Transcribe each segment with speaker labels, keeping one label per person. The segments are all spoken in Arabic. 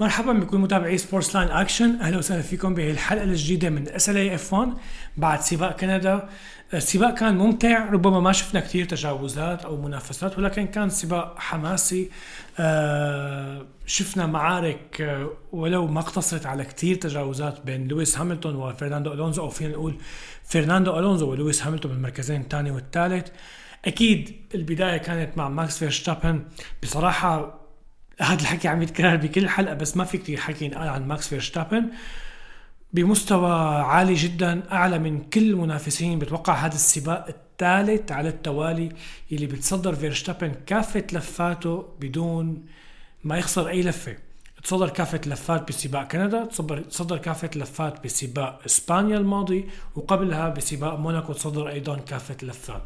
Speaker 1: مرحبا بكل متابعي Sports Line Action أهلا وسهلا فيكم بهي الحلقة الجديدة من SL F1 بعد سباق كندا. السباق كان ممتع ربما ما شفنا كثير تجاوزات أو منافسات ولكن كان سباق حماسي. آه، شفنا معارك آه، ولو ما اقتصرت على كثير تجاوزات بين لويس هاملتون وفرناندو ألونزو أو فينا نقول فرناندو ألونزو ولويس هاملتون بالمركزين الثاني والثالث. أكيد البداية كانت مع ماكس فيرشتابن بصراحة هذا الحكي عم يتكرر بكل حلقة بس ما في كثير حكي ينقال عن ماكس فيرشتابن بمستوى عالي جدا أعلى من كل المنافسين بتوقع هذا السباق الثالث على التوالي اللي بتصدر فيرشتابن كافة لفاته بدون ما يخسر أي لفة. تصدر كافة لفات بسباق كندا تصدر كافة لفات بسباق إسبانيا الماضي وقبلها بسباق موناكو تصدر أيضا كافة لفات.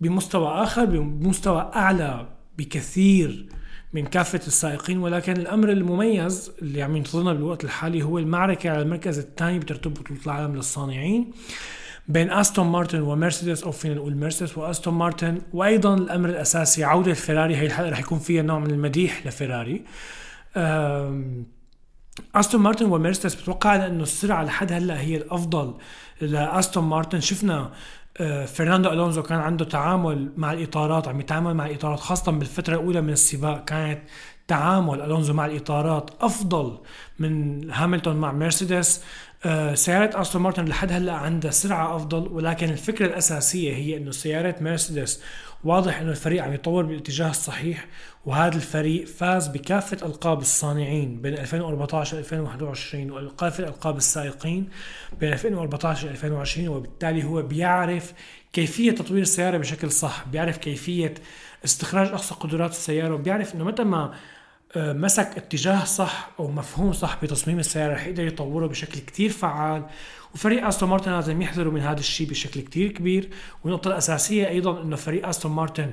Speaker 1: بمستوى آخر بمستوى أعلى بكثير من كافة السائقين ولكن الأمر المميز اللي عم ينتظرنا بالوقت الحالي هو المعركة على المركز الثاني بترتيب بطولة العالم للصانعين بين أستون مارتن ومرسيدس. أو فينا نقول مرسيدس وأستون مارتن. وأيضا الأمر الأساسي عودة فيراري هي الحلقة رح يكون فيها نوع من المديح لفيراري. أستون مارتن ومرسيدس بتوقع انه السرعة لحد هلا هي الأفضل لأستون مارتن. شفنا آه، فرناندو ألونزو كان عنده تعامل مع الإطارات عم يتعامل مع الإطارات خاصة بالفترة الأولى من السباق كانت تعامل ألونزو مع الإطارات أفضل من هاملتون مع مرسيدس سيارة أستون مارتن لحد هلأ عندها سرعة أفضل ولكن الفكرة الأساسية هي إنه سيارة مرسيدس واضح إنه الفريق عم يطور بالاتجاه الصحيح وهذا الفريق فاز بكافة ألقاب الصانعين بين 2014 و 2021 وكافة ألقاب السائقين بين 2014 و 2020 وبالتالي هو بيعرف كيفية تطوير السيارة بشكل صح بيعرف كيفية استخراج أقصى قدرات السيارة وبيعرف إنه متى ما آه، مسك اتجاه صح أو مفهوم صح بتصميم السيارة رح يقدر يطوره بشكل كتير فعال. وفريق أستون مارتن لازم يحذروا من هذا الشيء بشكل كتير كبير. والنقطة الأساسية أيضا إنه فريق أستون مارتن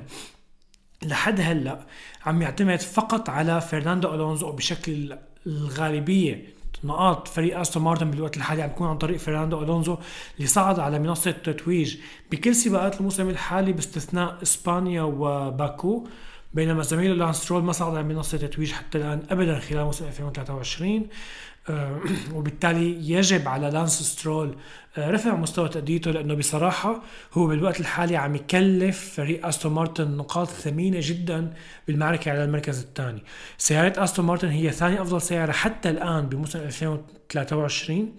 Speaker 1: لحد هلأ عم يعتمد فقط على فرناندو ألونزو بشكل الغالبية نقاط فريق أستون مارتن بالوقت الحالي عم بيكون عن طريق فرناندو ألونزو اللي صعد على منصة التتويج بكل سباقات الموسم الحالي باستثناء إسبانيا وباكو بينما زميله لانس سترول ما صعد على منصة تتويج حتى الآن أبدا خلال موسم 2023 آه، وبالتالي يجب على لانس سترول آه، رفع مستوى تأديته لأنه بصراحة هو بالوقت الحالي عم يكلف فريق أستون مارتن نقاط ثمينة جدا بالمعركة على المركز الثاني. سيارة أستون مارتن هي ثاني أفضل سيارة حتى الآن بموسم 2023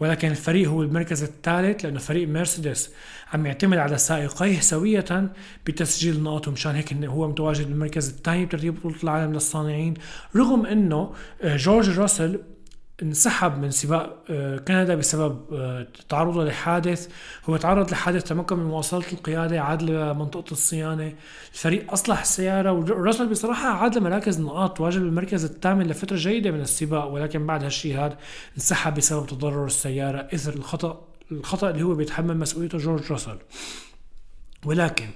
Speaker 1: ولكن الفريق هو المركز الثالث لأنه فريق مرسيدس عم يعتمد على سائقيه سوية بتسجيل النقاط ومشان هيك هو متواجد بالمركز الثاني بترتيب بطولة العالم للصانعين رغم إنه آه، جورج راسل انسحب من سباق آه، كندا بسبب آه، تعرضه لحادث. هو تعرض لحادث تمكن من مواصلة القيادة عاد لمنطقة الصيانة. الفريق أصلح السيارة وراسل بصراحة عاد لمراكز النقاط تواجد بالمركز الثامن لفترة جيدة من السباق ولكن بعد هالشيء هذا انسحب بسبب تضرر السيارة إثر الخطأ الخطأ اللي هو بيتحمل مسؤوليته جورج راسل. ولكن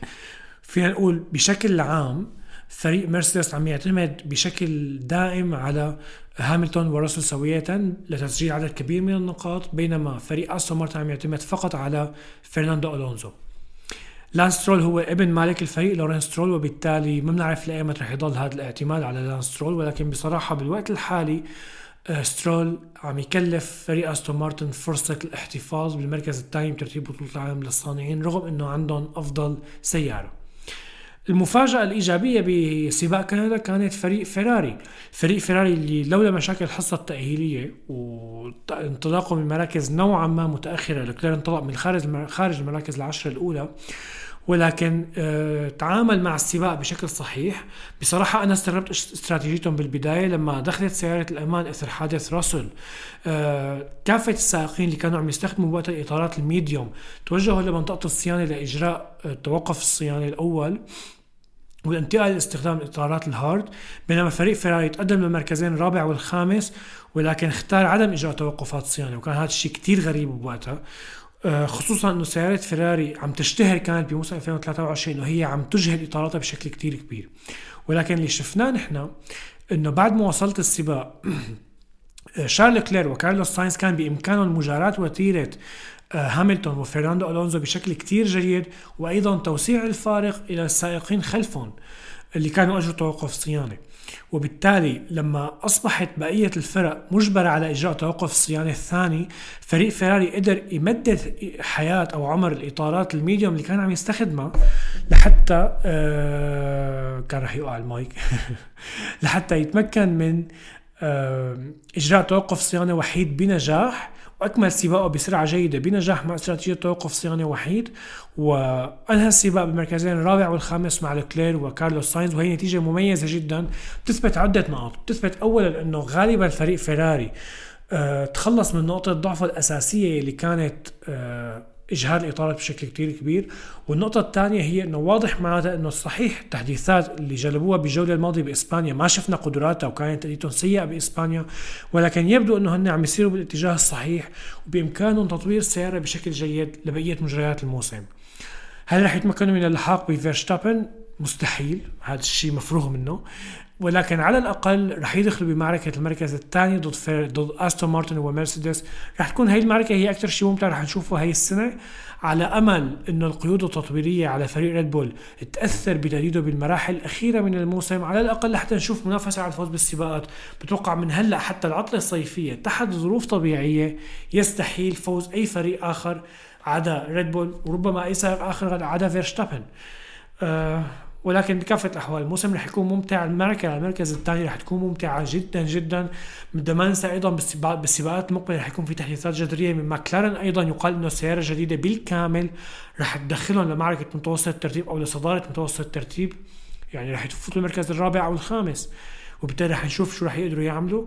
Speaker 1: فينا نقول بشكل عام فريق مرسيدس عم يعتمد بشكل دائم على هاملتون وراسل سوية لتسجيل عدد كبير من النقاط بينما فريق أستون مارتن عم يعتمد فقط على فرناندو ألونزو. لانس سترول هو ابن مالك الفريق لورين سترول وبالتالي ما بنعرف لإيمتى رح يضل هذا الاعتماد على لانس سترول ولكن بصراحة بالوقت الحالي آه، سترول عم يكلف فريق أستون مارتن فرصة الاحتفاظ بالمركز الثاني بترتيب بطولة العالم للصانعين رغم إنه عندهم أفضل سيارة. المفاجأة الإيجابية بسباق كندا كانت فريق فيراري. فريق فيراري اللي لولا مشاكل الحصة التأهيلية وانطلاقه من مراكز نوعا ما متأخرة لوكلير انطلق من خارج خارج المراكز العشرة الأولى ولكن آه تعامل مع السباق بشكل صحيح. بصراحة أنا استغربت استراتيجيتهم بالبداية لما دخلت سيارة الأمان إثر حادث راسل. آه كافة السائقين اللي كانوا عم يستخدموا وقتها الإطارات ال medium توجهوا لمنطقة الصيانة لإجراء آه توقف الصيانة الأول والانتقال لاستخدام الإطارات ال hard بينما فريق فيراري تقدم للمركزين الرابع والخامس ولكن اختار عدم إجراء توقفات صيانة وكان هذا الشيء كثير غريب بوقتها. خصوصا إنه سيارات فيراري عم تشتهر كانت بموسم 2023 إنه هي عم تجهد إطاراتها بشكل كتير كبير. ولكن اللي شفناه نحن إنه بعد مواصله السباق آه، شارل كلير وكارلوس ساينز كان بإمكانهم مجاراة وتيرة آه، هاملتون وفرناندو ألونزو بشكل كتير جيد وأيضا توسيع الفارق إلى السائقين خلفهم. اللي كانوا اجوا توقف صيانة. وبالتالي لما أصبحت بقية الفرق مجبرة على إجراء توقف الصيانه الثاني فريق فيراري قدر يمدد حياة أو عمر الإطارات ال medium اللي كان عم يستخدمها لحتى آه كان رح يوقع المايك. لحتى يتمكن من آه إجراء توقف صيانة وحيد بنجاح واكمل سباقه بسرعة جيدة بنجاح مع استراتيجية توقف صيانة وحيد وأنهى السباق بالمركزين الرابع والخامس مع لوكلير وكارلوس ساينز وهي نتيجة مميزة جدا بتثبت عدة نقاط. بتثبت اولا أنه غالبا فريق فيراري أه تخلص من نقطة ضعفه الأساسية اللي كانت أه اجهاد الاطارات بشكل كتير كبير. والنقطة الثانية هي إنه واضح معناتها إنه صحيح التحديثات اللي جلبوها بالجولة الماضية بإسبانيا ما شفنا قدراتها وكانت تأديتهم سيئة بإسبانيا ولكن يبدو إنه هن عم يسيروا بالاتجاه الصحيح وبإمكانهم تطوير السياره بشكل جيد لبقية مجريات الموسم. هل رح يتمكنوا من اللحاق بفيرشتابن مستحيل. هذا الشيء مفروغ منه. ولكن على الأقل رح يدخلوا بمعركة المركز الثاني ضد فير ضد أستون مارتن ومرسيدس. رح تكون هي المعركة هي أكثر شيء ممتع رح نشوفه هي السنة على أمل إنه القيود التطويرية على فريق ريد بول تأثر بتجديده بالمراحل الأخيرة من الموسم. على الأقل لحتى نشوف منافسة على الفوز بالسباقات. بتوقع من هلأ حتى العطلة الصيفية تحت ظروف طبيعية يستحيل فوز أي فريق آخر عدا ريد بول وربما أي سائق آخر عدا فيرشتابن أه ولكن بكافة الأحوال الموسم رح يكون ممتع المعركة على المركز الثاني رح تكون ممتعة جدا جدا. بدنا ما ننسى أيضا بالسباقات, المقبلة رح يكون في تحديثات جذرية من ماكلارن أيضا يقال أنه سيارة جديدة بالكامل رح تدخلهم لمعركة متوسط الترتيب أو لصدارة متوسط الترتيب. يعني رح يفوتوا المركز الرابع أو الخامس وبالتالي رح نشوف شو رح يقدروا يعملوا.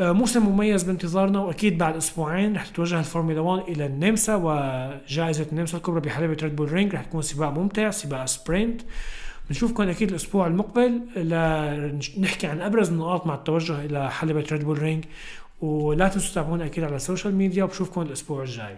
Speaker 1: آه، موسم مميز بانتظارنا وأكيد بعد أسبوعين رح تتوجه الفورمولا 1 إلى النمسا وجائزة النمسا الكبرى بحلبة ريد بول رينج رح تكون سباق ممتع سباق sprint بنشوفكم أكيد الأسبوع المقبل لنحكي عن أبرز النقاط مع التوجه إلى حلبة ريد بول رينج ولا تنسوا تتابعونا أكيد على ال social media وبشوفكم الأسبوع الجاي.